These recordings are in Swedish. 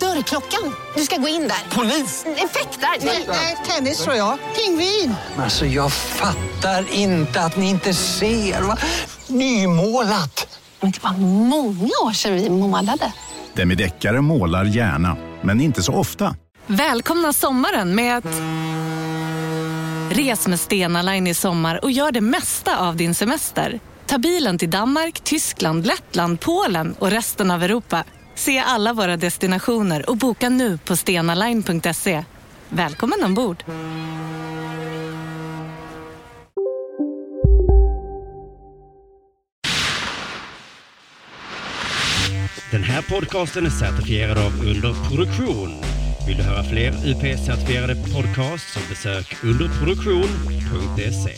Dörrklockan. Du ska gå in där. Polis? Effektar? Nej, tennis tror jag. Pingvin. Alltså jag fattar inte att ni inte ser. Va? Nymålat! Men det var många år sedan vi målade. Demideckare målar gärna, men inte så ofta. Välkomna sommaren med att... Res med Stena Line i sommar och gör det mesta av din semester. Ta bilen till Danmark, Tyskland, Lettland, Polen och resten av Europa. Se alla våra destinationer och boka nu på stenaline.se. Välkommen ombord! Den här podcasten är certifierad av Underproduktion. Vill du höra fler UP-certifierade podcasts så besök underproduktion.se.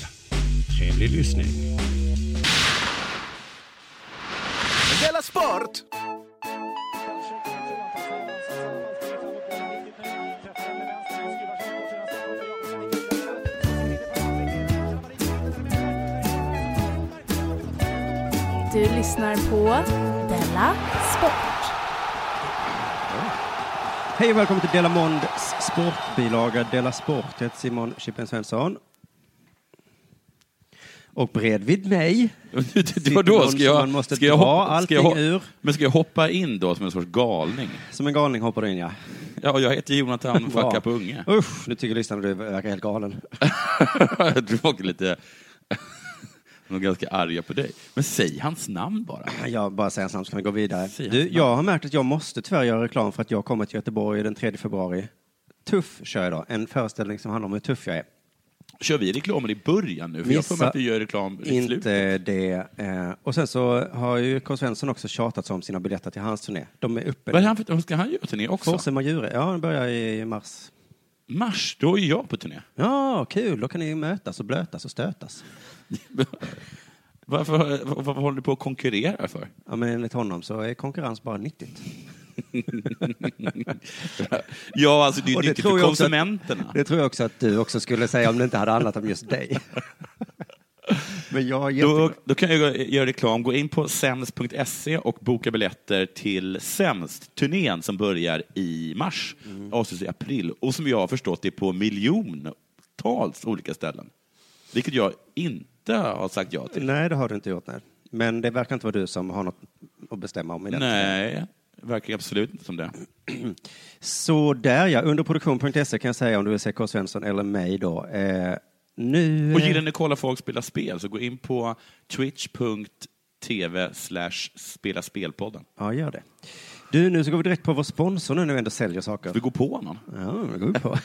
Trevlig lyssning. Della Sport! Du lyssnar på Della Sport. Hej och välkommen till Dela Monds sportbilaga Dela Sport. Jag heter Simon Chippen Svensson. Och bredvid mig Det var då någon ska som jag, man måste ska jag dra hoppa, allting ska jag, ur. Men ska jag hoppa in då som en sorts galning? som en galning hoppar du in ja. Ja, jag heter Jonathan Bra. Fucka på unge. Usch, nu tycker lyssnarna du verkar helt galen. folk är lite... De är ganska arga på dig. Men säg hans namn bara. Jag bara säger snabbt så kan vi gå vidare. Säg Du, hans jag har märkt att jag måste tyvärr göra reklam för att jag kommer till Göteborg den 3 februari. Tuff kör jag då, en föreställning som handlar om hur tuff jag är. Kör vi reklamen i början nu? För jag får Missa mig att vi gör reklam i slutet. Inte det. Eh, och sen så har ju K. Svensson också tjatat om sina biljetter till hans turné. De är uppe. Vad är han för, ska han göra turné också? Forse Majure. Ja, den börjar i mars. Mars, då är jag på turné. Ja, kul. Då kan ni mötas och blötas och stötas. Varför, varför håller du på att konkurrera för? Ja, men enligt honom så är konkurrens bara nyttigt. Ja, alltså det är nyttigt för också att- konsumenterna. Det tror jag också att du också skulle säga om det inte hade handlat om just dig. men jag Då, då kan jag göra reklam. Gå in på sems.se och boka biljetter till Sämst-turnén som börjar i mars, Mm. avslutas i april och som jag har förstått är på miljontals olika ställen. Vilket jag inte har sagt ja till. Nej, det har du inte gjort. Nej. Men det verkar inte vara du som har något att bestämma om i den. Nej, verkar absolut inte som det. Så där ja, underproduktion.se kan jag säga om du vill se K. Svensson eller mig då. Eh, nu... Och gillar ni kolla folk spela spel så gå in på twitch.tv spela spelpodden. Ja, gör det. Du, nu så går vi direkt på vår sponsor nu när vi ändå säljer saker. Vi går på någon. Ja, det går vi på.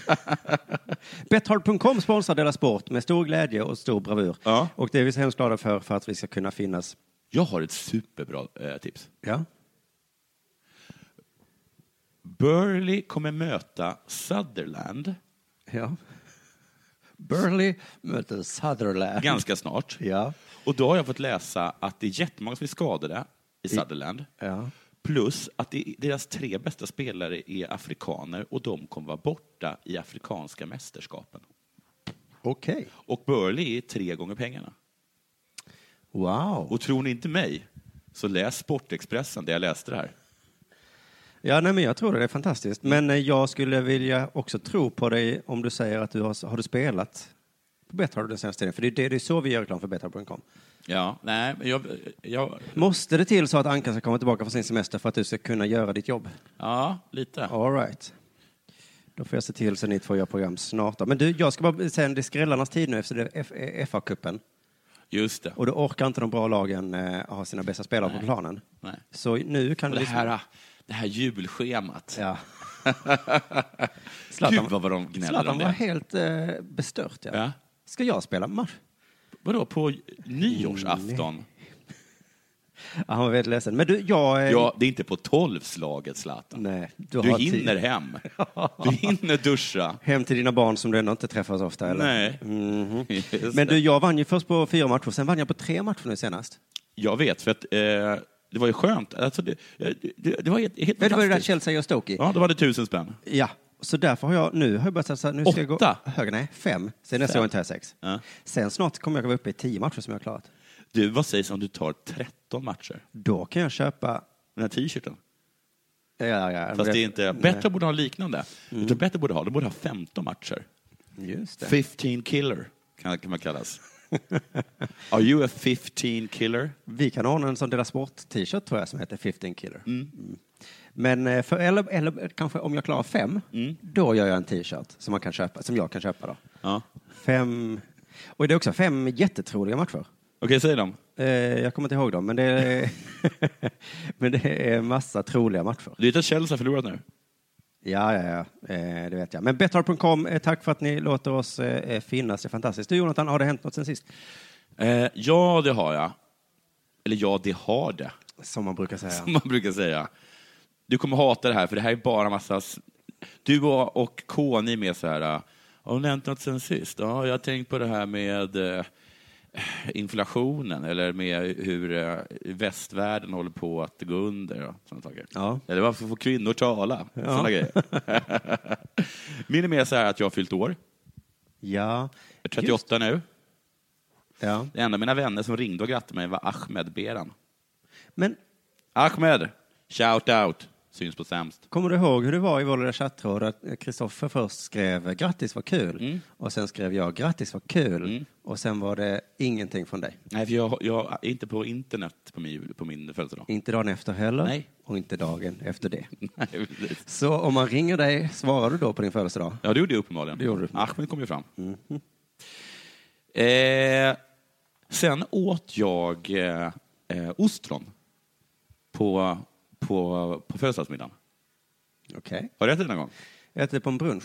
Bethard.com sponsrar Dela Sport med stor glädje och stor bravur. Ja. Och det är vi så hemskt glada för, för att vi ska kunna finnas. Jag har ett superbra eh, tips. Ja. Burley kommer möta Sutherland ja. Burley möter Sutherland. ganska snart. Ja. Och då har jag fått läsa att det är jättemånga som är skadade i Sutherland. Ja. Plus att deras tre bästa spelare är afrikaner och de kommer vara borta i afrikanska mästerskapen. Okej. Och Burley är tre gånger pengarna. Wow. Och tror ni inte mig, så läs Sportexpressen där jag läste det här. Ja, nej, men jag tror det, är fantastiskt. Men eh, jag skulle vilja också tro på dig om du säger att du har, har du spelat på Bethard den senaste tiden? För det är, det, det är så vi gör reklam för Bethard.com. Ja, nej, jag, jag, Måste det till så att Ankan ska komma tillbaka från sin semester för att du ska kunna göra ditt jobb? ja, lite. All right. Då får jag se till så ni två gör program snart. då. Men du, jag ska bara säga, det är skrällarnas tid nu efter FA-cupen. Just det. Och då orkar inte de bra lagen eh, ha sina bästa spelare på Nej. planen. Nej. Så nu kan Och du... det här, det här julschemat. Ja. Gud vad de gnäller Zlatan om var det. helt eh, bestört. Ja. Ja. Ska jag spela match? Vadå, på nyårsafton? Ja, han var väldigt ledsen. Men du, jag... eh, Ja, det är inte på tolvslaget, Zlatan. Nej, Du, har hinner tid. hem. Du hinner duscha. Hem till dina barn som du ändå inte träffar så ofta, eller? Nej. Mhm. Just Men det. du, jag vann ju först på fyra matcher, sen vann jag på tre matcher nu senast. Jag vet, för att eh, det var ju skönt. Alltså, det, det, det, det var helt, helt Men det var ju där fantastiskt. Chelsea och Stoke i. Ja, då var det tusen spänn. Ja, så därför har jag nu har jag börjat satsa, nu ska jag gå Åtta? högre, nej, fem. Sen nästa gång tar jag sex. Ja. Sen snart kommer jag vara uppe i tio matcher som jag har klarat. Du, vad sägs om du tar 13 matcher? Då kan jag köpa... Den här t-shirten. Ja, ja, ja, Fast det är inte... Bättre borde ha liknande. Tror bättre borde ha, de borde ha 15 matcher. Just det. 15 killer kan, kan man kallas. Are you a 15 killer? Vi kan ordna en sån Dela Sport-t-shirt tror jag som heter 15 Killer. Mm. Mm. Men eh, för, eller, eller kanske om jag klarar fem, Mm. då gör jag en t-shirt som, man kan köpa, som jag kan köpa. Då. Ja. Fem, och det är också fem jättetroliga matcher. Okej, säg dem. Eh, jag kommer inte ihåg dem, men det är, men det är massa troliga matcher. Du vet att Chelsea har förlorat nu? Ja, ja, ja. Eh, det vet jag. Men Betthard.com, eh, tack för att ni låter oss eh, finnas. Det är fantastiskt. Du Jonathan, har det hänt något sen sist? Eh, ja, det har jag. Eller ja, det har det. Som man brukar säga. Som man brukar säga. Du kommer hata det här, för det här är bara massa... Du och, och K, ni är med så här... äh, Har det hänt något sen sist? Ja, jag har tänkt på det här med eh, inflationen, eller med hur eh, västvärlden håller på att gå under och sådana saker. Ja. Eller varför får kvinnor tala? Ja. Sådana grejer. Min är mer så här att jag har fyllt år. Ja. Jag är 38 nu. ja. Det enda mina vänner som ringde och grattade mig var Ahmed Beran. Men Ahmed, shout out, syns på sämst. Kommer du ihåg hur det var i vår lilla chattråd att Kristoffer först skrev grattis vad kul Mm. och sen skrev jag grattis vad kul och sen var det ingenting från dig. Nej, för jag, jag är inte på internet på min, på min födelsedag. Inte dagen efter heller Nej. och inte dagen efter det. Nej, precis. Så om man ringer dig, svarar du då på din födelsedag? Ja, det gjorde jag uppenbarligen. Det gjorde du. Ahmed kom ju fram. Eh, sen åt jag eh, ostron på, på, på födelsedagsmiddagen. Okej. Har du ätit den någon gång? Jag äter på en brunch.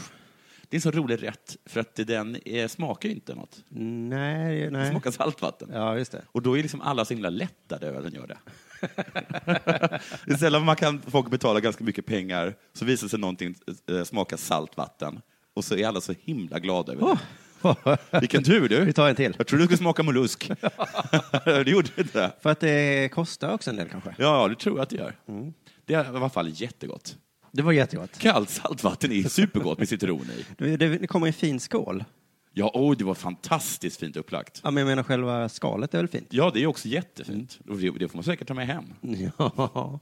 Det är en så rolig rätt, för att den eh, smakar ju inte något. Nej, Det nej. smakar saltvatten. Ja, just det. Och då är liksom alla så himla lättade över att den gör det. det är sällan man kan folk betala ganska mycket pengar, så visar sig någonting eh, smaka saltvatten. Och så är alla så himla glada över det. Vilken tur du! Vi tar en till. Jag trodde du skulle smaka mollusk. det gjorde inte. För att det kostar också en del kanske. Ja, det tror jag att det gör. Det är i alla fall jättegott. Det var jättegott. Kallt saltvatten är supergott med citron i. Det, det, det kommer i en fin skål. Ja, oj, det var fantastiskt fint upplagt. Ja, men jag menar själva skalet är väl fint? Ja, det är också jättefint. Och det, det får man säkert ta med hem. Ja.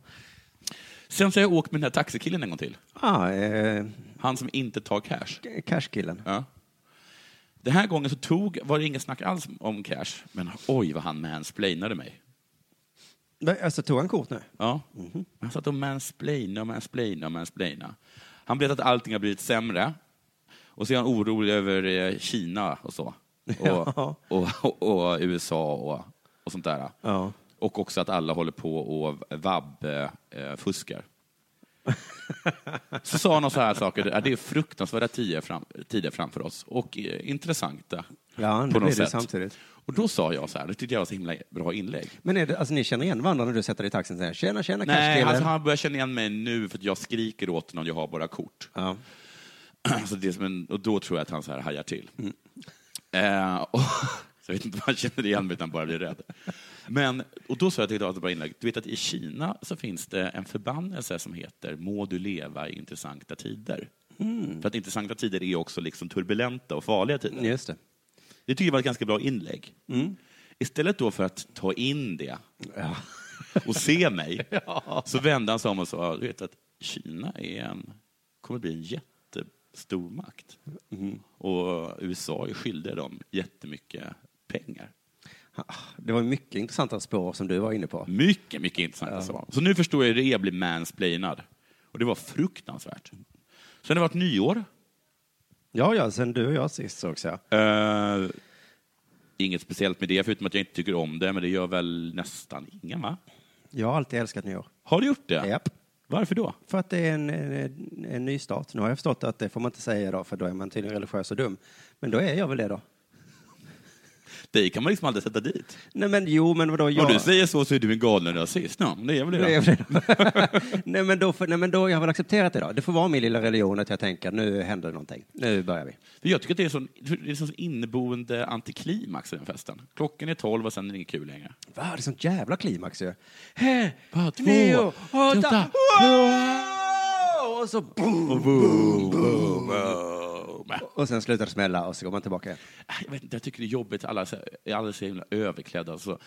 Sen så har jag åkt med den här taxikillen en gång till. Ah, eh, Han som inte tar cash. cashkillen. Ja. Den här gången så tog, var det inget snack alls om cash, men oj vad han mansplainade mig. Men, Alltså, tog han kort nu? Ja. Han satt och mansplainade och mansplainade och mansplainade. Han berättade att allting har blivit sämre. Och så är han orolig över eh, Kina och så. Och, Ja. och, och, och USA och, och sånt där. Ja. Och också att alla håller på och vab-fuskar. Så sa han så här saker, "Ja, det är fruktansvärda tider, fram, tider framför oss och eh, intressanta Ja, det på blir det sätt. samtidigt. Och då sa jag så här, det tyckte jag var så himla bra inlägg. Men är det, alltså, ni känner igen varandra när du sätter dig i taxin och säger tjena, tjena, Nej, alltså, han börjar känna igen mig nu för att jag skriker åt honom, jag har bara kort. Ja. Så det är som en, och då tror jag att han så här hajar till. Mm. Eh, och, så jag vet inte om han känner igen mig utan bara blir rädd. Men, och då sa jag till ett bra inlägg, du vet att i Kina så finns det en förbannelse som heter Må du leva i intressanta tider. Mm. För att intressanta tider är också liksom turbulenta och farliga tider. Just det. Det tycker jag var ett ganska bra inlägg. Mm. Istället då för att ta in det och se mig, så vände han sig om och sa, du vet att Kina är en, kommer bli en jättestor makt. Mm. Och USA är skyldiga dem jättemycket pengar. Det var mycket intressanta spår som du var inne på. Mycket, mycket intressant. Så. så nu förstår jag hur det är att bli mansplainad. Och det var fruktansvärt. Sen har det varit nyår. Ja, ja, sen du och jag sist sågs jag. Eh, inget speciellt med det, förutom att jag inte tycker om det, men det gör väl nästan ingen, va? Jag har alltid älskat nyår. Har du gjort det? Japp. Varför då? För att det är en, en, en ny start. Nu har jag förstått att det får man inte säga då, för då är man tydligen religiös och dum. Men då är jag väl det då. Dig kan man liksom aldrig sätta dit. Nej men jo, men vadå? Om Jag... du säger så så är du en galen rasist. Ja, det är väl det. Nej, då. jag- nej, men då, nej, men då, jag har väl accepterat det då. Det får vara min lilla religion att jag tänker nu händer det någonting. Nu börjar vi. För Jag tycker att det är så, det är så inneboende antiklimax i den festen. Klockan är tolv och sen är det inget kul längre. Va, det är sånt jävla klimax ju. Bara två, nio, åtta! Och så boom, Och boom, boom, boom. Och sen slutar det smälla och så går man tillbaka igen. Jag, vet inte, jag tycker det är jobbigt, alla är alldeles så himla överklädda. Så,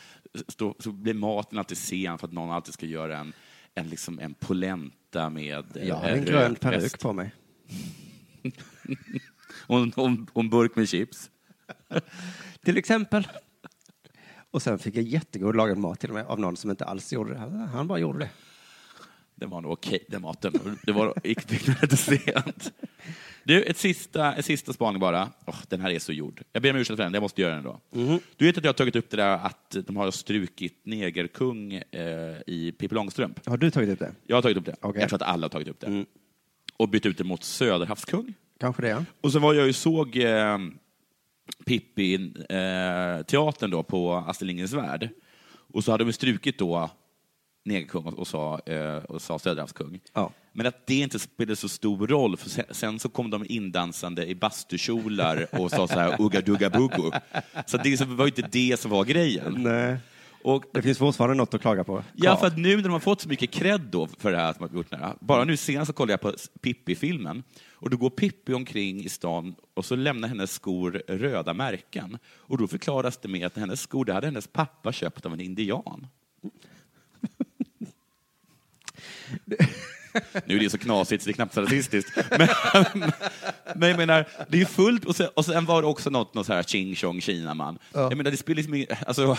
så, så blir maten alltid sen för att någon alltid ska göra en, en, liksom en polenta med Jag har eh, en grön rökt peruk på mig. och, en- och, en- och en burk med chips. Till exempel. Och sen fick jag jättegod lagad mat till och med av någon som inte alls gjorde det. Han bara gjorde det. Den var nog okej, den maten. Det var lite sent. Du, ett sista, ett sista spaning bara. Åh, den här är så gjord. Jag ber om ursäkt för den, jag måste göra den då. Du vet att jag har tagit upp det där att de har strukit negerkung eh, i Pippi Långstrump? Har du tagit upp det? Jag har tagit upp det. Okej. Jag tror att alla har tagit upp det. Mm. Och bytt ut det mot Söderhavskung. Kanske det, ja. Och så var jag ju såg eh, Pippi eh, då på Astrid Lindgrens Värld. Och så hade de strukit då negerkung och, och sa, eh, och sa Söderhavskung. Ja. Men att det inte spelade så stor roll, för sen, sen så kom de indansande i bastukjolar och sa så här ugga dugga buggo. Så det var ju inte det som var grejen. Nej. Och Det finns fortfarande något att klaga på. Ja, Kvar. för att nu när de har fått så mycket cred då för det här som har gjort här. Bara nu senast så kollade jag på Pippi-filmen och då går Pippi omkring i stan och så lämnar hennes skor röda märken. Och då förklaras det med att hennes skor, det hade hennes pappa köpt av en indian. Nu är det så knasigt så det är knappt så rasistiskt. Men, men jag menar, det är fullt. Och sen, och sen var det också något, något så här ching chong kinaman. Jag menar, det spelar liksom alltså,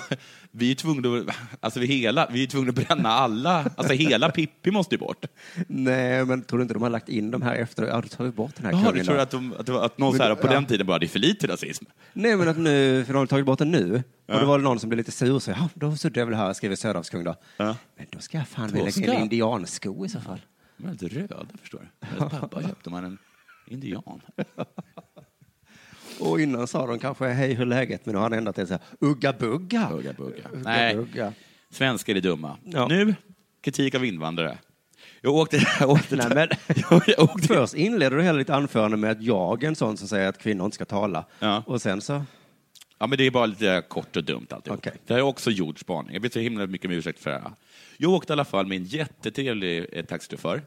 vi är tvungna att, alltså vi hela, vi är tvungna att bränna alla, alltså hela Pippi måste ju bort. Nej, men tror du inte de har lagt in de här efter? Ja, du tar ju bort den här Jaha, kungen du tror då. att, de, att, att någon Men här, på ja. den tiden bara, det är för lite rasism? Nej, men att nu, för de har tagit bort den nu. Och då var det någon som blev lite sur, så ja, då suddade jag väl här och skriver Söderhavskung då. Ja. Men då ska jag fan lägga in ska- en indiansko i så fall. De är lite röda, förstår du. Hennes pappa köpte man en indian. Och innan sa de kanske hej hur är läget, men nu har han ändrat till så här ugga bugga. Bugga, bugga. Ugga, Nej, bugga. svenskar är dumma. Ja. Nu, kritik av invandrare. Jag åkte... Jag åkte Nej, men, jag, jag åkte först inleder du hela ditt anförande med att jag är en sån som säger att kvinnor inte ska tala. Ja. Och sen så, Ja, men det är bara lite kort och dumt alltihop. Okej. Det har jag också gjort spaning. Jag ber så himla mycket om ursäkt för det här. Jag åkte i alla fall med en jättetrevlig eh, taxichaufför.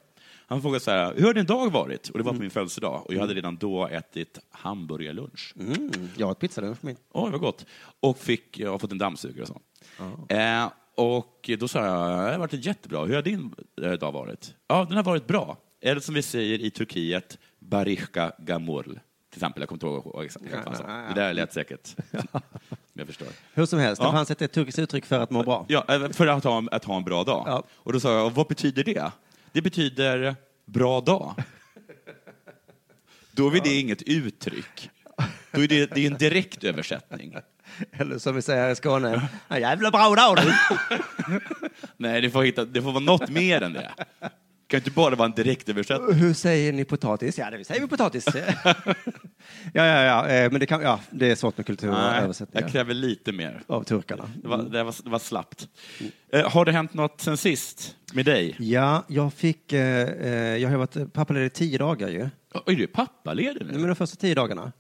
Han frågade så här, hur har din dag varit? Och det var på min födelsedag. Och jag hade redan då ätit hamburgarlunch. mm, jag ett pizzalunch för min. Oj, vad gott. Och fick, jag har fått en dammsugare och så. Eh, och då sa jag, det har varit jättebra. Hur har din eh, dag varit? Ja, den har varit bra. Eller som vi säger i Turkiet, barishka gamurl. Till exempel, jag kommer inte ihåg exakt vad han sa. Det där lät säkert. jag förstår. Hur som helst, Ja. det fanns ett turkiskt uttryck för att må bra. Ja, eh, för att ha, att ha en bra dag. Ja. Och då sa jag, vad betyder det? Det betyder bra dag. Då är det inget uttryck. Då är det, det är en direkt översättning. Eller som vi säger i Skåne, en jävla bra dag du. Nej, det får, hitta, det får vara något mer än det. Kan inte bara vara en direkt översättning. Hur säger ni potatis? Ja, det säger vi potatis. ja, ja, ja, eh, men det, kan, ja, det är svårt med kultur och Nej, översättningar jag kräver lite mer. av turkarna. Det var, det var, det var slappt. Eh, har det hänt något sen sist med dig? Ja, jag fick, eh, jag har varit pappaledig tio dagar ju. Är du pappaledig nu? Men de första tio dagarna.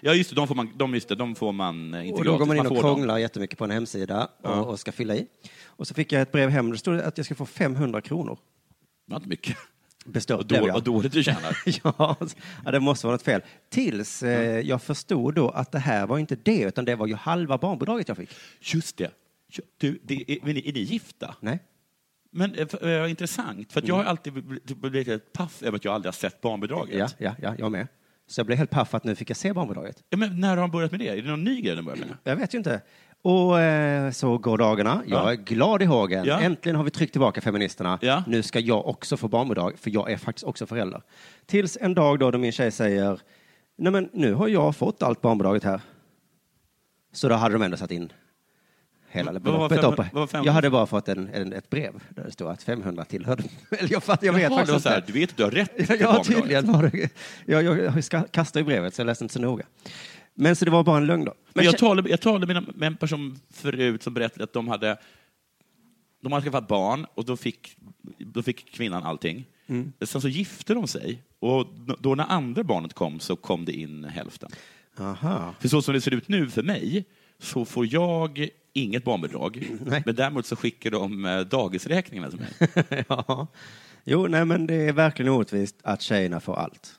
Ja, just det, de får man, de, just det, de får man inte Och då går man in och får dem. krånglar jättemycket på en hemsida och, och ska fylla i. Och så fick jag ett brev hem, det stod att jag ska få 500 kronor. Det var inte mycket. Bestört Vad blev då, vad dåligt du tjänar. ja, det måste vara något fel. Tills eh, jag förstod då att det här var inte det, utan det var ju halva barnbidraget jag fick. Just det. Du, det är, är, ni, gifta? Nej. Men eh, intressant, för att jag har alltid bl- blivit helt paff över att jag aldrig har sett barnbidraget. Ja, ja, ja, jag med. Så jag blev helt paff att nu fick jag se barnbidraget. Ja, men när har han börjat med det? Är det någon ny grej de börjat med? Jag vet ju inte. Och eh, så går dagarna. Jag Ja. är glad i hågen. Ja. Äntligen har vi tryckt tillbaka feministerna. Ja. Nu ska jag också få barnbidrag, för jag är faktiskt också förälder. Tills en dag då, då min tjej säger, nej men nu har jag fått allt barnbidraget här. Så då hade de ändå satt in hela beloppet. vad var fem- Jag hade bara fått en, en, ett brev där det stod att 500 tillhörde Eller jag, jag vet Jaha, faktiskt inte. du vet att du har rätt till Ja, barnbidraget. tydligen var det. Jag, jag, jag kastade i brevet, så jag läste inte så noga. Men så det var bara en lögn då? Men jag talade, jag talade med en- person förut som berättade att de hade, de hade skaffat barn och då fick, då fick kvinnan allting. Mm. Sen så gifte de sig och då när andra barnet kom så kom det in hälften. Aha. För så som det ser ut nu för mig så får jag inget barnbidrag, men däremot så skickar de eh, dagisräkningarna till mig. ja. Jo, nej men det är verkligen orättvist att tjejerna får allt.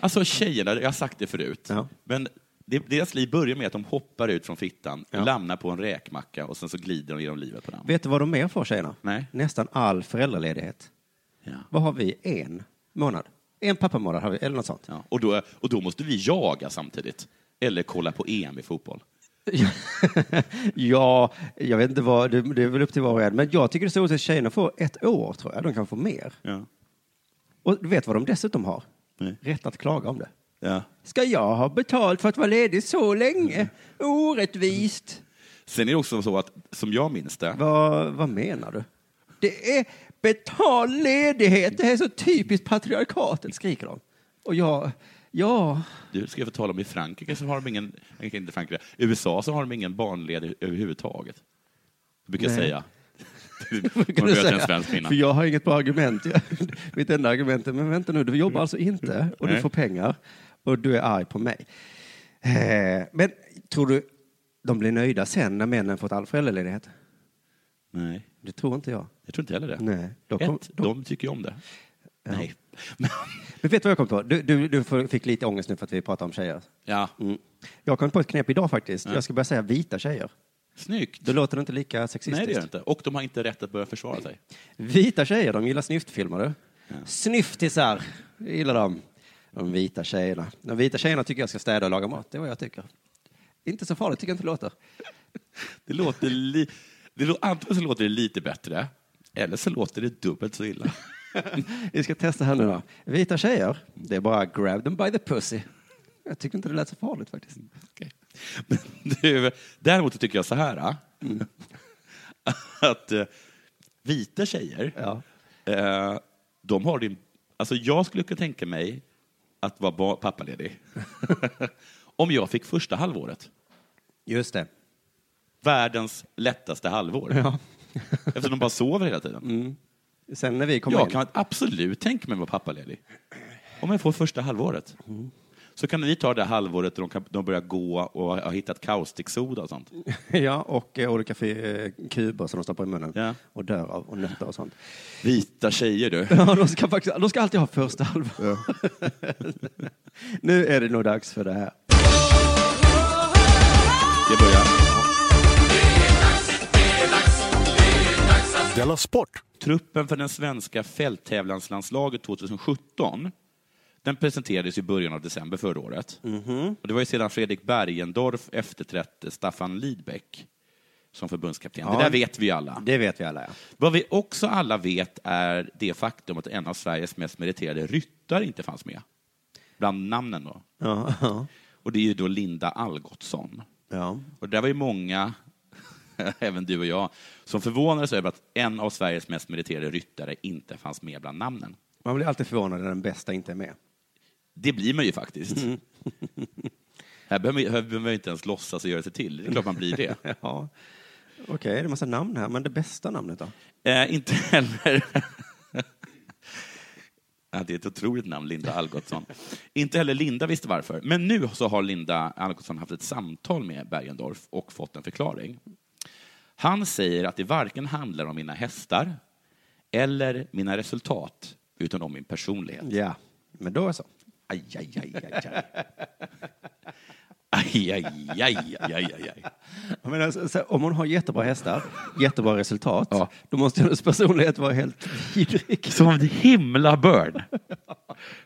Alltså tjejerna, jag har sagt det förut, men det- deras liv börjar med att de hoppar ut från fittan, Ja. lämnar på en räkmacka och sen så glider de genom livet på den. Vet du vad de mer får tjejerna? Nej. Nästan all föräldraledighet. Ja. Vad har vi? En månad? En pappamånad har vi, eller något sånt. Ja, och, då, och då måste vi jaga samtidigt. Eller kolla på EM i fotboll. Ja, jag vet inte vad, det, det är väl upp till var och en. Men jag tycker det är så att tjejerna får ett år, tror jag. De kan få mer. Ja. Och du vet vad de dessutom har? Nej. Rätt att klaga om det. Ja. Ska jag ha betalt för att vara ledig så länge? Orättvist. Sen är det också så att, som jag minns det, Vad, vad menar du? Det är betald ledighet. Det är så typiskt patriarkatet, skriker de. Och jag, ja, du ska jag få tala om i Frankrike så har de ingen, inte Frankrike, USA så har de ingen barnledig överhuvudtaget. Jag brukar Nej. säga. Man du säga? För jag har inget bra argument. Jag- Mitt enda argument är, men vänta nu, du jobbar alltså inte och du Nej. får pengar och du är arg på mig. Eh, Men tror du de blir nöjda sen när männen fått all föräldraledighet? Nej, Det tror inte jag. jag tror inte heller det. Nej. Då kom, Ett, då, de tycker ju om det. Nej. men vet du vad jag kom på? Du, du, du fick lite ångest nu för att vi pratar om tjejer. Ja, Mm. Jag kom på ett knep idag faktiskt. Ja. Jag ska börja säga vita tjejer. snyggt. Då låter det inte lika sexistiskt. Nej, det gör det inte. Och de har inte rätt att börja försvara sig. Vita tjejer, de gillar snyftfilmer. du. Snyftisar gillar de. De vita tjejerna. De vita tjejerna tycker jag ska städa och laga mat. Det är vad jag tycker. Inte så farligt tycker jag inte det låter. Det låter li... det lå... Antingen så låter det lite bättre, eller så låter det dubbelt så illa. Vi ska testa här nu då. Vita tjejer, det är bara grab them by the pussy. Jag tycker inte det lät så farligt faktiskt. Okej. Men du, däremot tycker jag så här, ah, att eh, vita tjejer, Ja. eh, de har din... Alltså jag skulle kunna tänka mig att vara pappaledig. Om jag fick första halvåret. Just det. Världens lättaste halvår. Ja. Eftersom de bara sover hela tiden. Mm. Sen när vi kommer Jag in. kan absolut tänka mig att vara pappaledig. Om jag får första halvåret. Så kan vi ta det halvåret då de, kan, de börjar gå och har hittat kaustiksoda och sånt. Ja, och eh, olika eh, kuber som de stoppar i munnen Ja. och dör av och nötter och sånt. Vita tjejer du. Ja, de ska, faktiskt, de ska alltid ha första halvår. nu är det nog dags för det här. Jag börjar. Della Sport! Truppen för den svenska fälttävlanslandslaget 2017 den presenterades i början av december förra året. Och det var ju sedan Fredrik Bergendorf efterträtt Staffan Lidbeck som förbundskapten. Ja. Det där vet vi alla. Det vet vi alla, ja. Vad vi också alla vet är det faktum att en av Sveriges mest meriterade ryttare inte fanns med. Bland namnen då. Ja, ja. Och det är ju då Linda Algotsson. ja. Och där var ju många, även du och jag, som förvånades över att en av Sveriges mest meriterade ryttare inte fanns med bland namnen. Man blir alltid förvånad när den bästa inte är med. Det blir man ju faktiskt. Här behöver man- här behöver man ju inte ens låtsas och göra sig till. Det är klart man blir det. Ja. Okej, det är en massa namn här, men det bästa namnet då? Eh, inte heller... ja, det är ett otroligt namn, Linda Algotsson. inte heller Linda visste varför. Men nu så har Linda Algotsson haft ett samtal med Bergendorf och fått en förklaring. Han säger att det varken handlar om mina hästar eller mina resultat, utan om min personlighet. Ja, men då är så. Aj, aj, aj, aj, aj. Aj, aj, aj, aj, aj, aj. Jag menar, så, så, om hon har jättebra hästar, jättebra resultat, Ja. då måste hennes personlighet vara helt vidrig. Som en himla.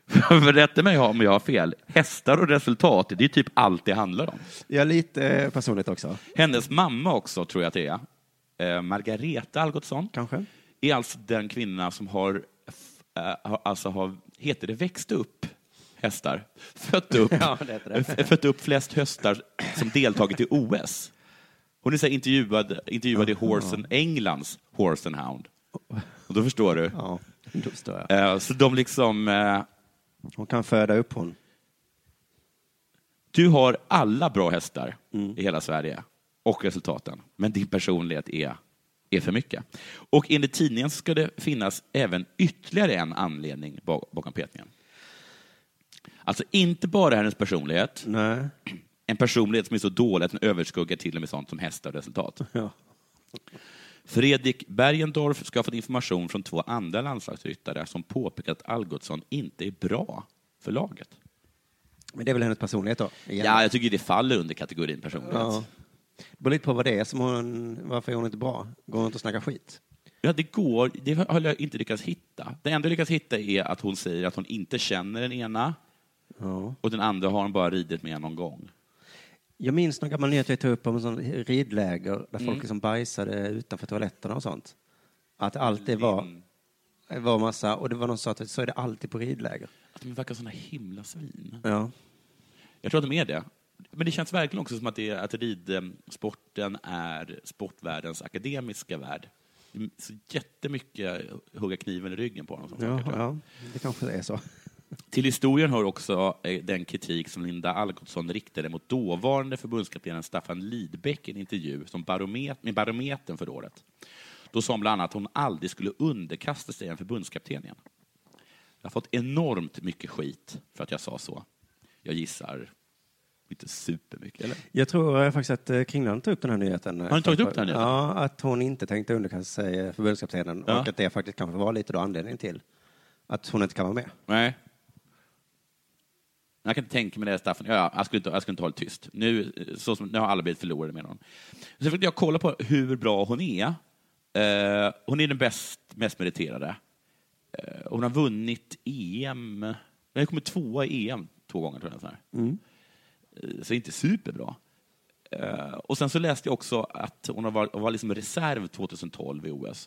För rätta mig om jag har fel. Hästar och resultat, det är typ allt det handlar om. Ja, lite eh, personligt också, Hennes mamma också, tror jag att det är, eh, Margareta Algotsson, kanske. är alltså den kvinna som har, eh, har- alltså har, heter det växt upp hästar? Fött upp, Ja, fött upp flest hästar som deltagit i OS. Hon är så intervjuad, intervjuad i Horse and Englands Horse and Hound. Och då förstår du. Ja, då förstår jag. Eh, Så de liksom, eh, Hon kan föda upp hon. Du har alla bra hästar i hela Sverige och resultaten, men din personlighet är, är för mycket. Och enligt tidningen ska det finnas även ytterligare en anledning bak- bakom petningen. Alltså inte bara hennes personlighet, Nej. en personlighet som är så dålig att den överskuggar till och med sånt som hästar och resultat. Ja. Fredrik Bergendorf ska ha fått information från två andra landslagsryttare som påpekat att Algotsson inte är bra för laget. Men det är väl hennes personlighet då? igen? Ja, jag tycker det faller under kategorin personlighet. Ja. Det beror lite på vad det är som hon, varför är hon inte bra? Går hon inte och snackar skit? Ja, det går. Det har jag inte lyckats hitta. Det enda jag lyckats hitta är att hon säger att hon inte känner den ena Ja. och den andra har hon bara ridit med någon gång. Jag minns någon gammal nyhet vi tog upp om en sån ridläger där Mm. folk liksom bajsade utanför toaletterna och sånt. Att allt det var, var massa, och det var någon som sa att så är det alltid på ridläger. Att de verkar såna himla svin. Ja. Jag tror att de är det. Men det känns verkligen också som att, det att ridsporten är sportvärldens akademiska värld. Så jättemycket hugga kniven i ryggen på som Ja, jag. ja, det kanske är så. Till historien hör också eh, den kritik som Linda Algotsson riktade mot dåvarande förbundskaptenen Staffan Lidbeck i en intervju som baromet med Barometern förra året. Då sa hon bland annat att hon aldrig skulle underkasta sig en förbundskapten igen. Jag har fått enormt mycket skit för att jag sa så. Jag gissar inte supermycket, eller? Jag tror eh, faktiskt att eh, Kringlan tog upp den här nyheten. Har ni tagit upp den här nyheten? Ja, att hon inte tänkte underkasta sig förbundskaptenen Ja. och att det faktiskt kanske var lite då anledningen till att hon inte kan vara med. Nej. Jag kan inte tänka mig det, Staffan. Ja, jag, skulle inte, jag skulle inte hålla tyst. Nu, så som, nu har alla blivit förlorade med honom. Så försökte jag kolla på hur bra hon är. Eh, hon är den bäst, mest meriterade. Eh, hon har vunnit EM. Hon har kommit tvåa i EM två gånger, tror jag. Så, här. Mm. Eh, så inte superbra. Eh, och sen så läste jag också att hon varit, var liksom reserv 2012 i OS.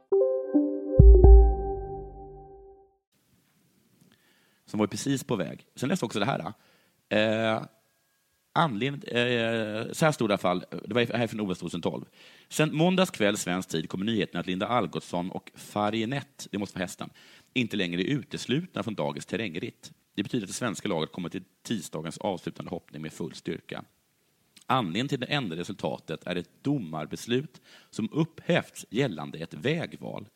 Som var precis på väg. Sen läste jag också det här. Eh, anledning, eh, så här stod det i alla fall, det var här från OS 2012. Sen måndags kväll svensk tid kommer nyheten att Linda Algotsson och Farinett, det måste vara hästen, inte längre är uteslutna från dagens terrängritt. Det betyder att det svenska laget kommer till tisdagens avslutande hoppning med full styrka. Anledningen till det ändrade resultatet är ett domarbeslut som upphävts gällande ett vägval.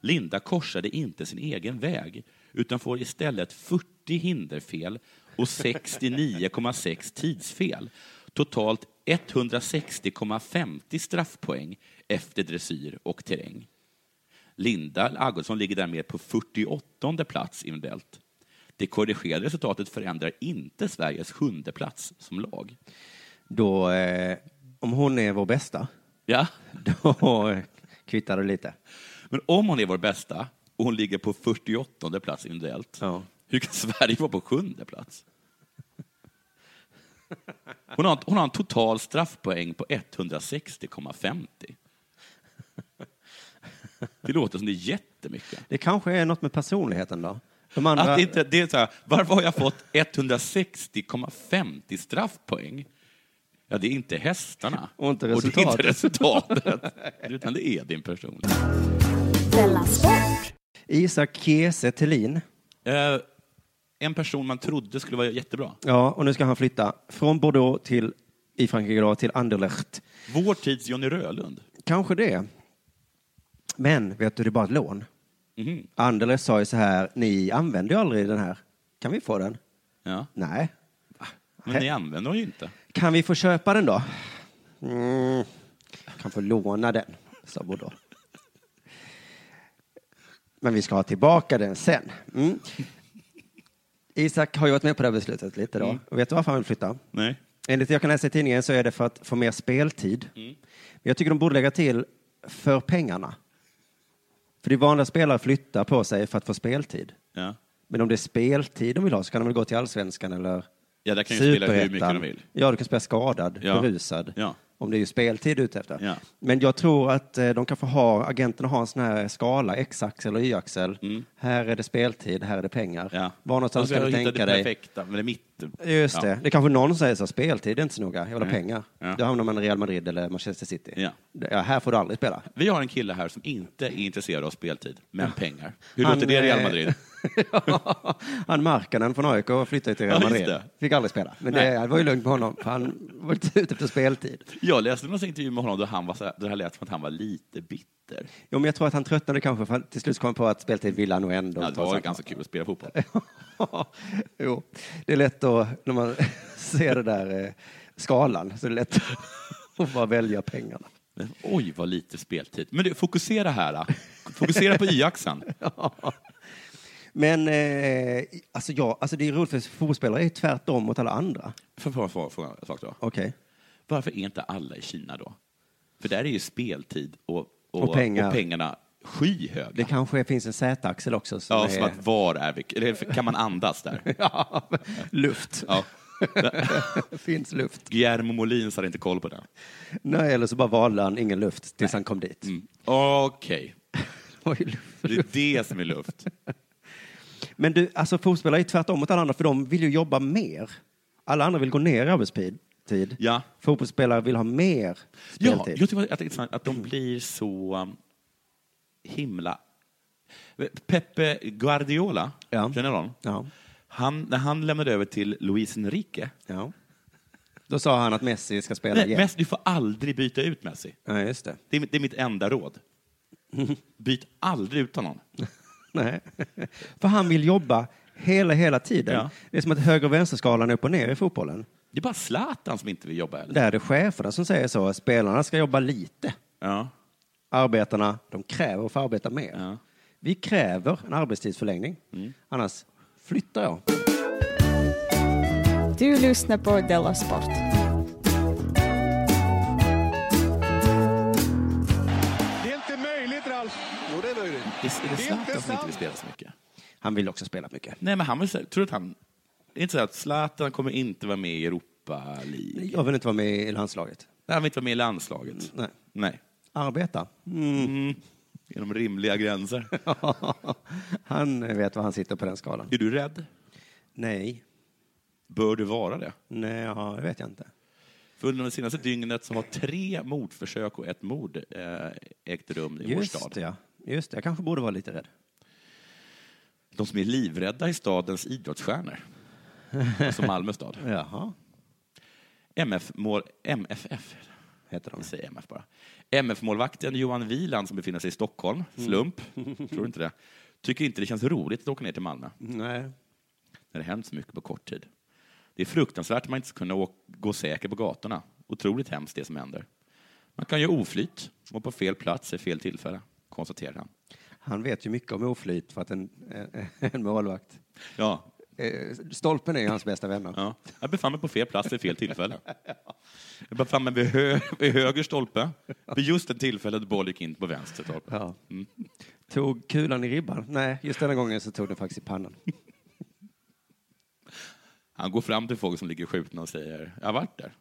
Linda korsade inte sin egen väg, utan får istället 40 hinderfel och 69,6 tidsfel. Totalt 160,50 straffpoäng efter dressyr och terräng. Linda Algotsson ligger därmed på 48 plats individuellt. Det korrigerade resultatet förändrar inte Sveriges sjunde plats som lag. Då, eh, om hon är vår bästa, Ja. då kvittar det lite. Men om hon är vår bästa och hon ligger på 48 plats individuellt, hur kan Sverige vara på sjunde plats? Hon har, hon har en total straffpoäng på 160,50. Det låter som det är jättemycket. Det kanske är något med personligheten då? De andra... Att inte, det är så här, varför har jag fått 160,50 straffpoäng? Ja, det är inte hästarna. Och inte det är inte resultatet. resultatet. utan det är din person. Isak Kiese Thelin. Eh, en person man trodde skulle vara jättebra. Ja, och nu ska han flytta från Bordeaux till, i Frankrike då, till Anderlecht. Vår tids Johnny Rölund. Kanske det. Men vet du, det är bara ett lån. Mhm. Anderlecht sa ju så här, ni använder ju aldrig den här. Kan vi få den? Ja. Nej. Men ni använder den ju inte. Kan vi få köpa den då? Mm, kan få låna den, sa Boudreau. Men vi ska ha tillbaka den sen. Mm. Isak har ju varit med på det här beslutet lite då. Mm. Och vet du varför han vill flytta? Nej. Enligt det jag kan läsa i tidningen så är det för att få mer speltid. Mm. Men jag tycker de borde lägga till för pengarna. För det är vanliga spelare flyttar på sig för att få speltid. Ja. Men om det är speltid de vill ha så kan de väl gå till allsvenskan eller Ja, där kan ju spela hur mycket de vill. Ja, du kan spela skadad, Ja. berusad. Ja. Om det är ju speltid ute efter. Ja. Men jag tror att eh, de kan få ha, agenterna har en sån här skala, X-axel och Y-axel. Här är det speltid, här är det pengar. Ja. Var någonstans Mm. Och så ska du tänka det dig? perfekta, men det är mitten. Just Ja. det. Det kanske någon säger så, speltid är inte så noga, jag vill ha Nej. pengar. Ja. Då hamnar man i Real Madrid eller Manchester City. Ja. Ja, här får du aldrig spela. Vi har en kille här som inte är intresserad av speltid, men pengar. Hur Han, låter det i Real Madrid? Han Markkanen från AIK flyttade till Real Madrid. Fick aldrig spela. Men det, det var ju lugnt med honom, för han var inte ute efter speltid. Jag läste någon intervju med honom där han var så här, det lät som att han var lite bitter. Jo, men jag tror att han tröttnade kanske, för till slut kom han på att speltid ville han nog ändå. Ja, det var ganska kul att spela fotboll. jo, det är lätt att, när man ser det där eh, skalan, så är det lätt att bara välja pengarna. Men, oj, vad lite speltid. Men du, fokusera här. Då. Fokusera på y-axeln. Men eh, alltså, ja, alltså det är roligt för fotbollsspelare är tvärtom mot alla andra. Får jag fråga en sak då? Okej. Varför är inte alla i Kina då? För där är ju speltid och, och, Och pengar. och pengarna skyhöga. Det kanske finns en Z-axel också. Som Ja, är... som att var är vi? Eller kan man andas där? ja, luft. Ja. finns luft. Guillermo Molins hade inte koll på det. Nej, eller så bara valde han ingen luft tills han kom dit. Mm. Okej. Luft. Det är det som är luft. Men du, alltså fotbollsspelare är tvärtom mot alla andra, för de vill ju jobba mer. Alla andra vill gå ner i arbetstid. Tid. Ja. Fotbollsspelare vill ha mer Ja, speltid. jag tycker att det är intressant att de blir så um, himla... Pepe Guardiola, känner du honom? Ja. Han, när han lämnade över till Luis Enrique, Ja. Då sa han att Messi ska spela Nej, igen. Messi, du får aldrig byta ut Messi. Ja, just det. Det är, mitt- det är mitt enda råd. Byt aldrig ut honom. Nej. För han vill jobba hela, hela tiden. Ja. Det är som att höger och vänsterskalan är upp och ner i fotbollen. Det är bara Zlatan som inte vill jobba heller. Där är det cheferna som säger så. Spelarna ska jobba lite. Ja. Arbetarna, de kräver att få arbeta mer. Ja. Vi kräver en arbetstidsförlängning. Mm. Annars flyttar jag. Du lyssnar på Della Sport. Det är inte möjligt, Ralf. Jo, det är möjligt. Det är, är det Det är Zlatan inte som inte vill spela så mycket? Han vill också spela mycket. Nej, men han vill, tror du att han... Det är inte så att Zlatan kommer inte vara med i Europa League. Jag vill inte vara med i landslaget. Nej, han vill inte vara med i landslaget. Nej. Nej. Arbeta. Mm. Mm. Inom rimliga gränser. han vet var han sitter på den skalan. Är du rädd? Nej. Bör du vara det? Nej, ja, det vet jag inte. För under det senaste dygnet så har tre mordförsök och ett mord eh, ägt rum i vår Just stad. det, ja. Just det. Jag kanske borde vara lite rädd. De som är livrädda är stadens idrottsstjärnor. Alltså Malmö stad. Jaha. MF-mål, MFF heter de. Jag säger MF bara. MF-målvakten Johan Wieland som befinner sig i Stockholm, slump, tror inte det, tycker inte det känns roligt att åka ner till Malmö. Nej. När det hänt så mycket på kort tid. Det är fruktansvärt att man inte ska kunna gå säker på gatorna. Otroligt hemskt det som händer. Man kan ju oflyt och på fel plats i fel tillfälle, konstaterar han. Han vet ju mycket om oflyt för att en, en, en målvakt. Ja. Eh, Stolpen är ju hans bästa vänner. Ja. Jag befann mig på fel plats vid fel tillfälle. Jag befann mig vid, hö vid höger stolpe vid just det tillfället boll gick in på vänster stolpe. Ja. Mm. Tog kulan i ribban? Nej, just denna gången så tog den faktiskt i pannan. Han går fram till folk som ligger skjutna och säger, jag har varit där.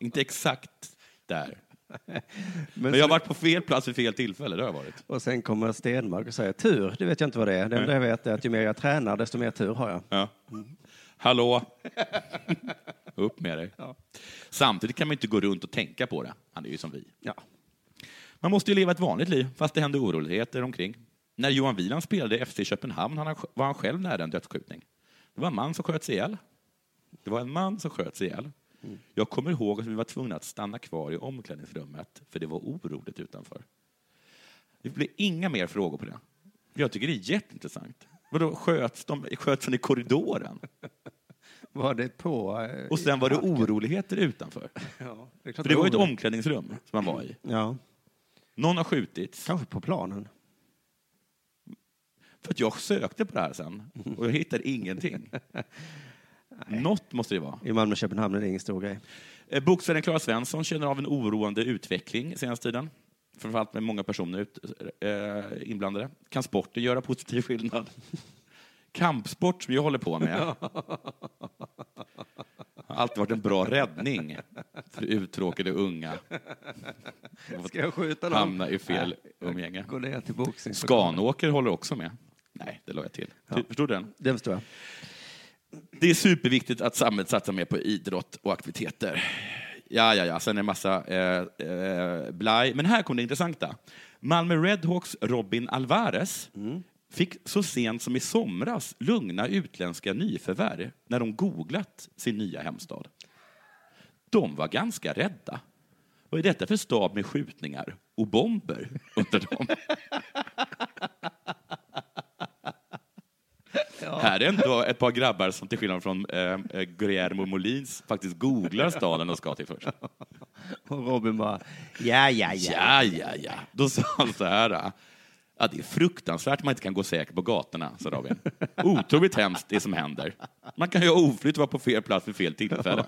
Inte exakt där. Men, jag har varit på fel plats vid fel tillfälle, det har varit. Och sen kommer Stenmark och säger tur, det vet jag inte vad det är. Det enda jag vet är att ju mer jag tränar, desto mer tur har jag. Ja. Hallå? Upp med dig. Samtidigt kan man inte gå runt och tänka på det. Han är ju som vi. Ja. Man måste ju leva ett vanligt liv, fast det händer oroligheter omkring. När Johan Wieland spelade FC Köpenhamn var han själv nära en dödsskjutning. Det var en man som sköts ihjäl. Det var en man som sköts ihjäl. Jag kommer ihåg att vi var tvungna att stanna kvar i omklädningsrummet, för det var oroligt utanför. Det blir inga mer frågor på det. Jag tycker det är jätteintressant. Vadå, sköts de sköts de i korridoren? Var det på? eh, Och sen var det oroligheter utanför. Ja, det För det var ju ett omklädningsrum som man var i. Ja. Någon har skjutits. Kanske på planen. För att jag sökte på det här sen och jag hittade ingenting. Något måste det vara. I Malmö-Köpenhamn är det ingen stor grej. Eh, Boxaren Klara Svensson känner av en oroande utveckling senaste tiden. Framförallt med många personer ut, eh, inblandade. Kan sporten göra positiv skillnad? Kampsport som jag håller på med har alltid varit en bra räddning för uttråkade unga. Ska jag skjuta dem? Hamna i fel umgänge. Gå ner till boxning. Skanåker håller också med. Nej, det la jag till. Ja. Förstod du den? Det förstår jag. Det är superviktigt att samhället satsar mer på idrott och aktiviteter. Ja, ja, ja, sen är det en massa eh, eh, blaj. Men här kommer det intressanta. Malmö Redhawks Robin Alvarez fick så sent som i somras lugna utländska nyförvärv när de googlat sin nya hemstad. De var ganska rädda. Vad är detta för stad med skjutningar och bomber? undrar de. Är ändå ett par grabbar som till skillnad från eh, eh, Guillermo Molins faktiskt googlar staden de ska till först. Och Robin bara, ja, ja, ja. Ja, ja, ja. Då sa han så här. eh, Ja, det är fruktansvärt att man inte kan gå säker på gatorna, sa Robin. Otroligt hemskt det som händer. Man kan ju ha oflyt och vara på fel plats vid fel tillfälle.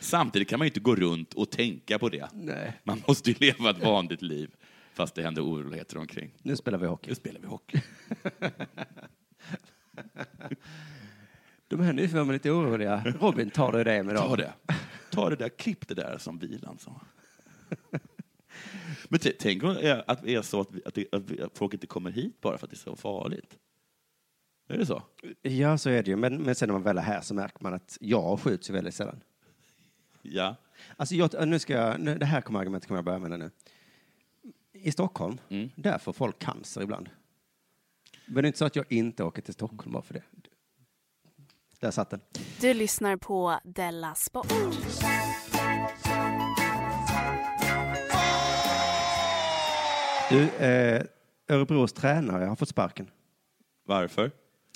Samtidigt kan man ju inte gå runt och tänka på det. Nej. Man måste ju leva ett vanligt liv fast det händer oroligheter omkring. Nu spelar vi hockey. Nu spelar vi hockey. De här nyförvärven är lite oroliga. Robin, tar du det med dem? Ta det. Ta det där, klipp det där som bilan sa. Men tänk om att är så att, att, att, folk inte kommer hit bara för att det är så farligt. Är det så? Ja, så är det ju. Men, men sen när man väl är här så märker man att jag skjuts ju väldigt sällan. Ja. Alltså, jag, nu ska jag, nu, det här kommer argumentet kommer jag börja med nu. I Stockholm, Mm. där får folk cancer ibland. Men det är inte så att jag inte åker till Stockholm bara för det. Där satt den. Du lyssnar på Della Sport. Du, eh, Örebros tränare har fått sparken. Varför?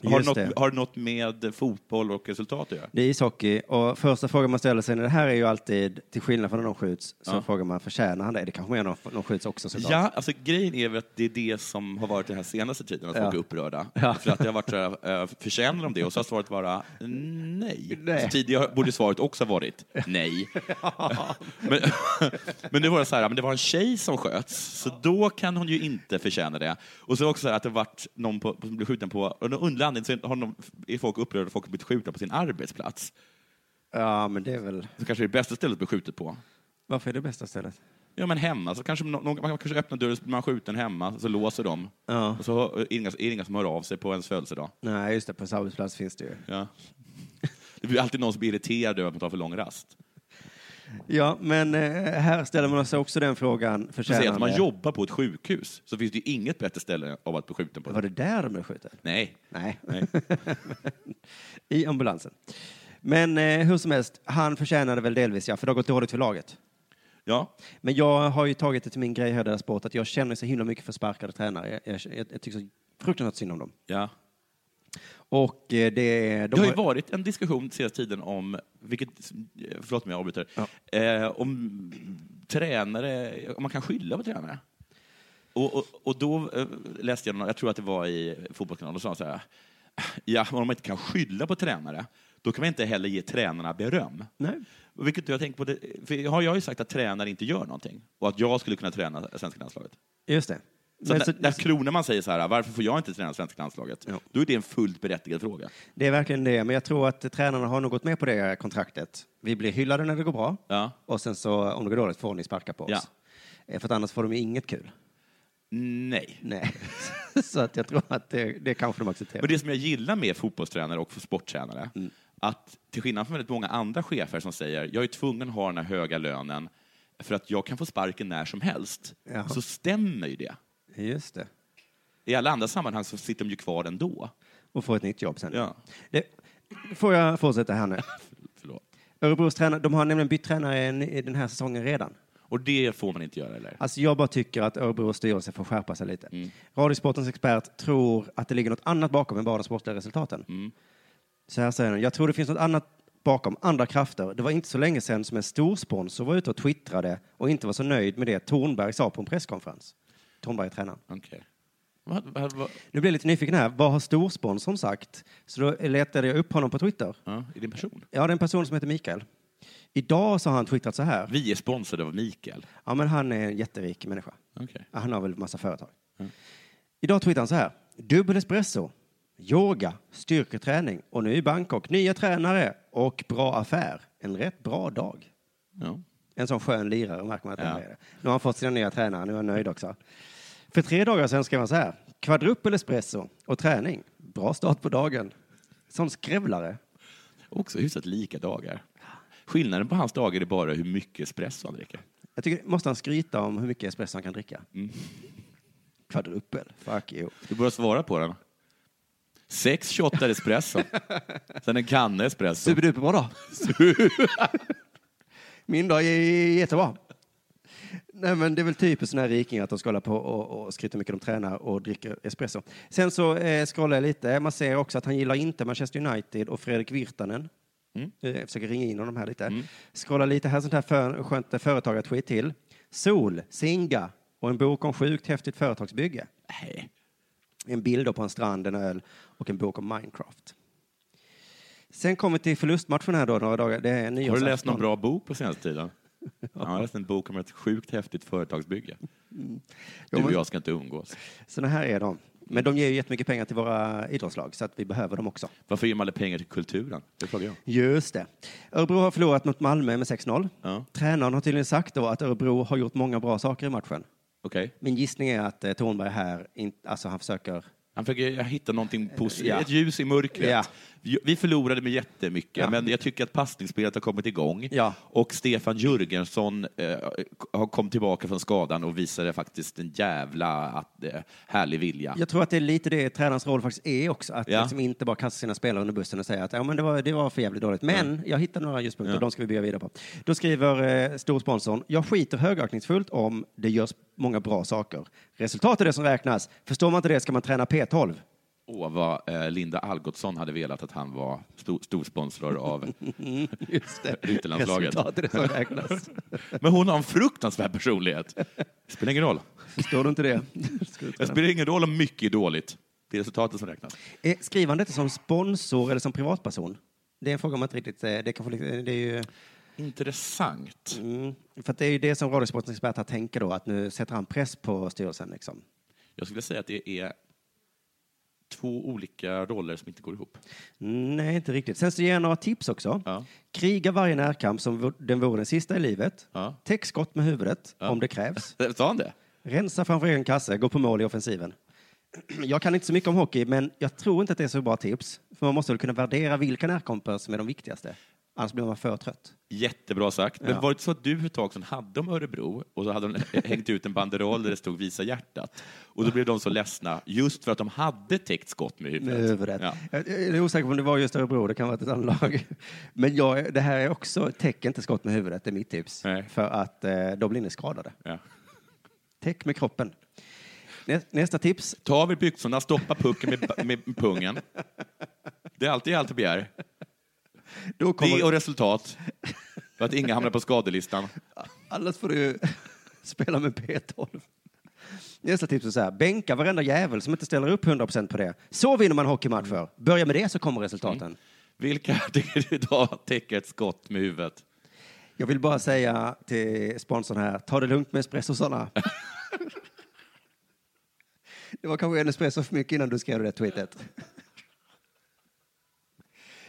Har det, något, det. har det något med fotboll och resultat att göra? Det är ishockey och första frågan man ställer sig när det här är ju alltid, till skillnad från när någon skjuts, så Ja. frågar man förtjänar han det? Det kanske mer någon, någon skjuts också såklart. Ja, alltså grejen är väl att det är det som har varit den här senaste tiden, att folk är upprörda. För att det har varit så här, eh, förtjänar de det? Och så har svaret vara nej. Nej. Så tidigare borde svaret också ha varit nej. men, men nu var det så här, men det var en tjej som sköts, så då kan hon ju inte förtjäna det. Och så också så här att det varit någon på, som blev skjuten på, och någon underlig anledning så har de, är folk upprörda folk har blivit skjutna på sin arbetsplats. Ja, men det är väl... Så kanske det är bästa stället att bli skjutet på. Varför är det bästa stället? Ja, men hemma. Så kanske någon, man kanske öppnar dörren, så blir man skjuten hemma, så låser de. Ja. Och så är det inga, är det inga som hör av sig på ens födelsedag. Nej, just det, på ens arbetsplats finns det ju. Ja. Det blir alltid någon som blir irriterad över att man tar för lång rast. Ja, men eh, här ställer man sig också den frågan, säger att man jobbar på ett sjukhus, så finns det ju inget bättre ställe av att bli skjuten på. Var det där de blev skjuten? Nej. Nej. Nej. I ambulansen. Men eh, hur som helst, han förtjänade väl delvis, ja, för det har gått dåligt för laget. Ja. Men jag har ju tagit det till min grej här, där sport, att jag känner så himla mycket för sparkade tränare. Jag, jag, jag, jag tycker så fruktansvärt synd om dem. Ja. Och eh, det... De Det har ju varit en diskussion senaste tiden om, vilket, förlåt om jag avbryter, eh, om tränare, om man kan skylla på tränare. Och, och, och då eh, läste jag, någon- jag tror att det var i Fotbollskanalen, och sa så här, ja, om man inte kan skylla på tränare, då kan man inte heller ge tränarna beröm. Nej. Vilket jag tänkt på, det, för jag har ju sagt att tränare inte gör någonting, och att jag skulle kunna träna svenska landslaget. Just det. Så när, så- när Kroneman säger så här, varför får jag inte träna svenska landslaget? Då är det en fullt berättigad fråga. Det är verkligen det, men jag tror att tränarna har nog gått med på det kontraktet. Vi blir hyllade när det går bra, Ja. och sen så om det går dåligt får ni sparka på oss. Ja. Eh, För att annars får de inget kul. Nej. Nej. så att jag tror att det, det kanske de accepterar. Men det som jag gillar med fotbollstränare och sporttränare, Mm. att till skillnad från väldigt många andra chefer som säger jag är tvungen att ha den här höga lönen för att jag kan få sparken när som helst, så stämmer ju det. Just det. I alla andra sammanhang så sitter de ju kvar ändå. Och får ett nytt jobb sen. Ja. Det, får jag fortsätta här nu? Förlåt. Örebros tränare, de har nämligen bytt tränare i den här säsongen redan. Och det får man inte göra, eller? Alltså jag bara tycker att Örebros styrelse får skärpa sig lite. Mm. Radiosportens expert tror att det ligger något annat bakom än bara de sportliga resultaten. Mm. Så här säger han, jag tror det finns något annat bakom andra krafter. Det var inte så länge sedan som en stor sponsor var ute och twittrade och inte var så nöjd med det Tornberg sa på en presskonferens. Tornberg är tränaren. Okej. Vad- vad- vad- Nu blir jag lite nyfiken här. Vad har storsponsorn sagt? Så då letade jag upp honom på Twitter. Ja, är det en person? Ja, det är en person som heter Mikael. Idag så har han twittrat så här. Vi är sponsrade av Mikael. Ja, men han är en jätterik människa. Ja, Han har väl massa företag. Mm. Idag twittrar han så här. Dubbel espresso, yoga, styrketräning och nu i Bangkok nya tränare och bra affär. En rätt bra dag. Ja. En sån skön lirare märker man att Ja. han är. Nu har han fått sina nya tränare, nu är han nöjd också. För tre dagar sedan skrev han så här. Kvadruppel espresso och träning. Bra start på dagen. Sån skrävlare. Också hyfsat lika dagar. Skillnaden på hans dagar är bara hur mycket espresso han dricker. Jag tycker, måste han skryta om hur mycket espresso han kan dricka? Mm. Kvadruppel, fuck you. Du börjar svara på den. Sex shottar espresso. Sen en kanna espresso. Superduperbra dag. Min dag är jättebra. Nej, men det är väl typiskt sådana här rikingar att de ska hålla på och, och skryta mycket de tränar och dricker espresso. Sen så eh, scrollar jag lite. Man ser också att han gillar inte Manchester United och Fredrik Virtanen. Mm. Eh, Jag försöker ringa in honom här lite. Scrolla lite här, sånt här för, skönt företagartweet till. Sol, Singa och en bok om sjukt häftigt företagsbygge. Nej. En bild på en strand, en öl och en bok om Minecraft. Sen kommer vi till förlustmatchen här då, några dagar. Det är Har du nyårsafton. läst någon bra bok på senaste tiden? Jag har läst en bok om ett sjukt häftigt företagsbygge. Du och jag ska inte umgås. Såna här är de. Men de ger ju jättemycket pengar till våra idrottslag, så att vi behöver dem också. Varför ger man alla pengar till kulturen? Det frågar jag. Just det. Örebro har förlorat mot Malmö med 6-0. Ja. Tränaren har tydligen sagt då att Örebro har gjort många bra saker i matchen. Okej. Min gissning är att eh, Thornberg här, in, alltså han försöker... Han försöker hitta någonting positivt, Ja. ett ljus i mörkret. Ja. Vi- förlorade med jättemycket, Ja. men jag tycker att passningsspelet har kommit igång. Ja. Och Stefan Jörgensson eh, har kommit tillbaka från skadan och visade faktiskt en jävla att, eh, härlig vilja. Jag tror att det är lite det tränarens roll faktiskt är också, att Ja. liksom inte bara kasta sina spelare under bussen och säga att ja, men det, var, det var för jävligt dåligt. Men jag hittade några ljuspunkter, Ja. de ska vi bygga vidare på. Då skriver eh, storsponsorn, jag skiter högaktningsfullt om det görs många bra saker. Resultat är det som räknas. Förstår man inte det ska man träna P12. Åh, vad eh, Linda Algotsson hade velat att han var stor, storsponsor av Just det. Är som räknas. Men hon har en fruktansvärd personlighet. Spelar ingen roll. Förstår du inte det? Det spelar ingen roll om mycket är dåligt. Det är resultatet som räknas. Eh, Skriver han detta som sponsor eller som privatperson? Det är en fråga man inte riktigt... eh, Det, kan få, det är ju... Intressant. Mm, för det är ju det som Radiosportens experter tänker då, att nu sätter han press på styrelsen. Liksom. Jag skulle säga att det är två olika roller som inte går ihop. Nej, inte riktigt. Sen så ger jag några tips också. Ja. Kriga varje närkamp som den vore den sista i livet. Ja. Täck skott med huvudet Ja. om det krävs. Sa han det? Rensa framför egen kasse, gå på mål i offensiven. Jag kan inte så mycket om hockey, men jag tror inte att det är så bra tips. För man måste väl kunna värdera vilka närkamper som är de viktigaste. Annars blir man för trött. Jättebra sagt. Men Ja. var det så att du för ett tag sedan hade om Örebro och så hade de hängt ut en banderoll där det stod Visa hjärtat? Och då blev de så ledsna just för att de hade täckt skott med huvudet. Med huvudet. Ja. Jag är osäker på om det var just Örebro, det kan vara ett annat lag. Men jag, det här är också, täck inte skott med huvudet, det är mitt tips. Nej. För att eh, då blir ni skadade. Ja. Täck med kroppen. Nä, nästa tips. Ta av er byxorna, stoppa pucken med, med pungen. Det är alltid allt jag begär. Då kommer, Det och resultat. För att inga hamnar på skadelistan. Annars får du spela med P12. Nästa tips är så här, bänka varenda jävel som inte ställer upp 100% på det. Så vinner man hockeymatcher. Börja med det så kommer resultaten. Vilka tycker du idag täcker ett skott med huvudet? Jag vill bara säga till sponsorn här, ta det lugnt med espressosarna. det var kanske en espresso för mycket innan du skrev det tweetet.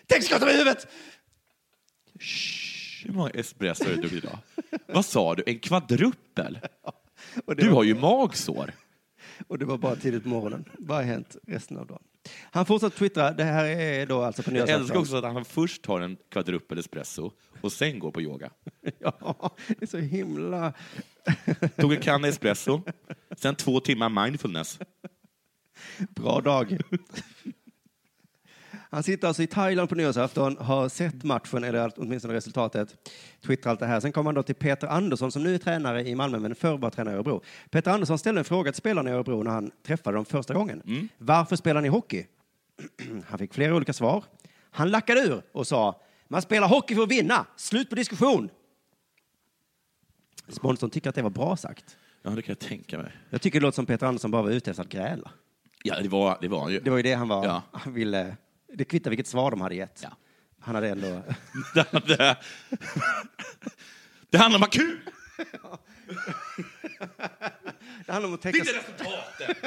Tänk skott med huvudet! Hur många espresso har du druckit idag? Vad sa du? En det Du har ju magsår. Och det var bara tidigt på morgonen. Vad har hänt resten av dagen? Han fortsatte twittra. Det här är då alltså på Jag älskar också att han först tar en kvadruppel espresso och sen går på yoga. Ja, det är så himla... Tog en kanna espresso, sen två timmar mindfulness. Bra dag. Han sitter alltså i Thailand på nyårsafton, har sett matchen, eller åtminstone resultatet, twittrar allt det här. Sen kommer han då till Peter Andersson som nu är tränare i Malmö, men förr var tränare i Örebro. Peter Andersson ställde en fråga till spelarna i Örebro när han träffade dem första gången. Varför spelar ni hockey? Han fick flera olika svar. Han lackade ur och sa, Man spelar hockey för att vinna. Slut på diskussion. Sponsorn tycker att det var bra sagt. Ja, det kan jag tänka mig. Jag tycker det låter som Peter Andersson bara var ute efter att gräla. Ja, det var, det var han ju. Det var ju det han var. Ja. Han ville, det kvittar vilket svar de hade gett. Ja. Han hade ändå... Det, handlar om ha kul! Det handlar om att Det är inte resultatet!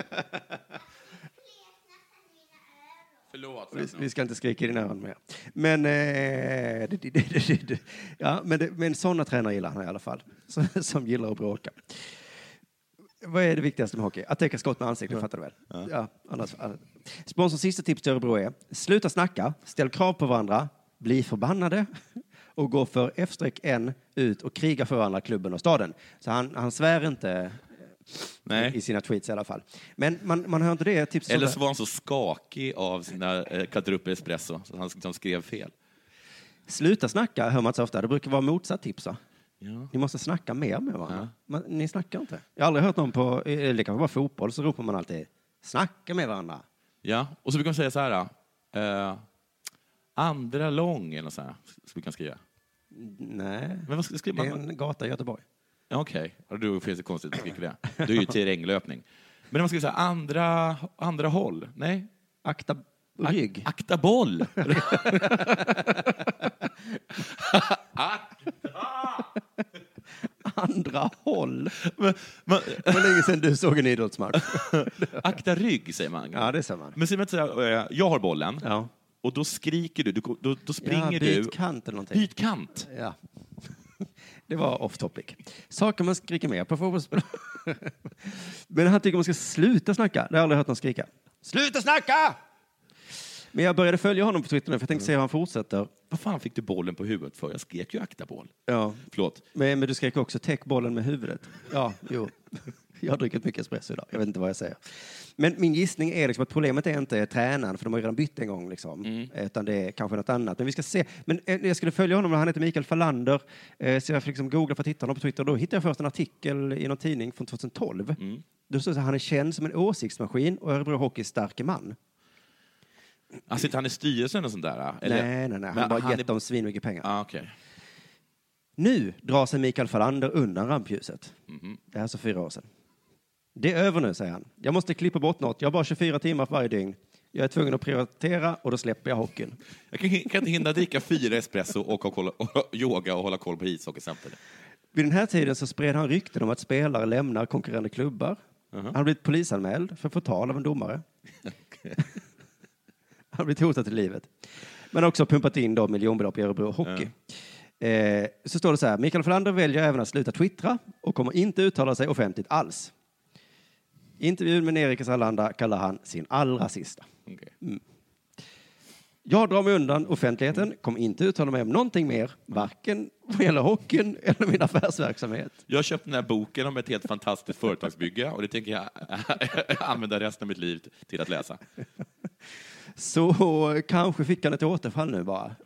Förlåt. Vi, vi ska inte skrika i dina öron mer. Men, eh, det, det, det, ja, men, men sådana tränare gillar han i alla fall. Som, som gillar att bråka. Vad är det viktigaste med hockey? Att täcka skott med ansiktet, fattar du väl? Ja. annars, annars. Sponsorns sista tips till Örebro är sluta snacka, ställ krav på varandra, bli förbannade och gå för F-N ut och kriga för varandra, klubben och staden. Så han, han svär inte Nej. i sina tweets i alla fall. Men man, man hör inte det tipset. Eller så var han så skakig av sina eh, Espresso så han liksom skrev fel. Sluta snacka hör man inte så ofta. Det brukar vara motsatt tips. Va? Ja. Ni måste snacka mer med varandra. Man, ni snackar inte. Jag har aldrig hört någon på, eh, det kan vara fotboll, så ropar man alltid snacka med varandra. Ja, och så brukar man säga så här. Eh, andra lång eller sånt här, ska vi kan skriva. Nej, Men vad ska, det skriver är man? en gata i Göteborg. Ja, Okej, okay. då finns det konstigt att skriva det. Du är ju terränglöpning. Men om man ska säga andra, andra håll? Nej? Akta rygg. Akta boll! Andra håll. Men, Det var länge sedan du såg en idrottsmatch. akta rygg säger man. Ja, det ser man. Men säger man inte eh, jag har bollen, Ja. och då skriker du, du då, då springer ja, du. byt kant eller någonting. Byt kant. Ja. Det var off topic. Saker man skriker mer på fotbollsspel. Men han tycker man ska sluta snacka. Det har jag aldrig hört någon skrika. Sluta snacka! Men jag började följa honom på Twitter nu för jag tänkte se hur han fortsätter. Vad fan fick du bollen på huvudet för? Jag skrek ju akta boll. Ja. Förlåt. Men, men du skrek också täck bollen med huvudet. Ja, jo. Jag har druckit mycket espresso idag. Jag vet inte vad jag säger. Men min gissning är liksom att problemet är inte tränaren, för de har ju redan bytt en gång, liksom. utan det är kanske något annat. Men vi ska se. Men eh, jag skulle följa honom, han heter Mikael Fallander, eh, så jag fick liksom googla för att hitta honom på Twitter. Då hittade jag först en artikel i någon tidning från 2012. Då stod det att han är känd som en åsiktsmaskin och Örebro Hockeys starke man. Alltså sitter han i styrelsen och sånt där? Eller? Nej, nej, nej. Han har bara han gett är- dem svinmycket pengar. Ah, okej. Nu drar sig Mikael Fallander undan rampljuset. Mhm. Det här är alltså fyra år sedan. Det är över nu, säger han. Jag måste klippa bort något. Jag har bara 24 timmar varje dygn. Jag är tvungen att prioritera och då släpper jag hockeyn. Jag kan, kan inte hinna dricka fyra espresso och, ha koll, och yoga och hålla koll på ishockey samtidigt. Vid den här tiden så spred han rykten om att spelare lämnar konkurrerande klubbar. Mhm. Han har blivit polisanmäld för förtal av en domare. han har blivit hotad till livet. Men också pumpat in då miljonbelopp i Örebro Hockey. Eh, så står det så här, Mikael Fallander väljer även att sluta twittra och kommer inte uttala sig offentligt alls. Intervjun med Nerikes Allanda kallar han sin allra sista. Okej. Mm. Jag drar mig undan offentligheten, kommer inte uttala mig om någonting mer, varken vad gäller hockeyn eller min affärsverksamhet. Jag har köpt den här boken om ett helt fantastiskt företagsbygge och det tänker jag använda resten av mitt liv till att läsa. Så kanske fick han ett återfall nu bara.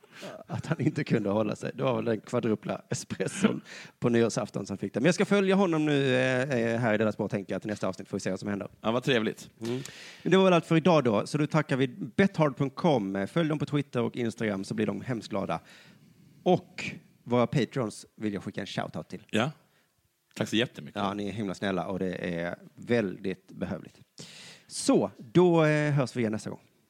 Att han inte kunde hålla sig. Det var väl den kvadrupla espresson på nyårsafton som fick det. Men jag ska följa honom nu eh, här i Della Sport, tänker jag, till nästa avsnitt får vi se vad som händer. Ja, vad trevligt. Men det var väl allt för idag då, så då tackar vi bethard.com. Följ dem på Twitter och Instagram så blir de hemskt glada. Och våra patrons vill jag skicka en shoutout till. Ja. Tack så jättemycket. Ja, ni är himla snälla och det är väldigt behövligt. Så, då eh, hörs vi igen nästa gång.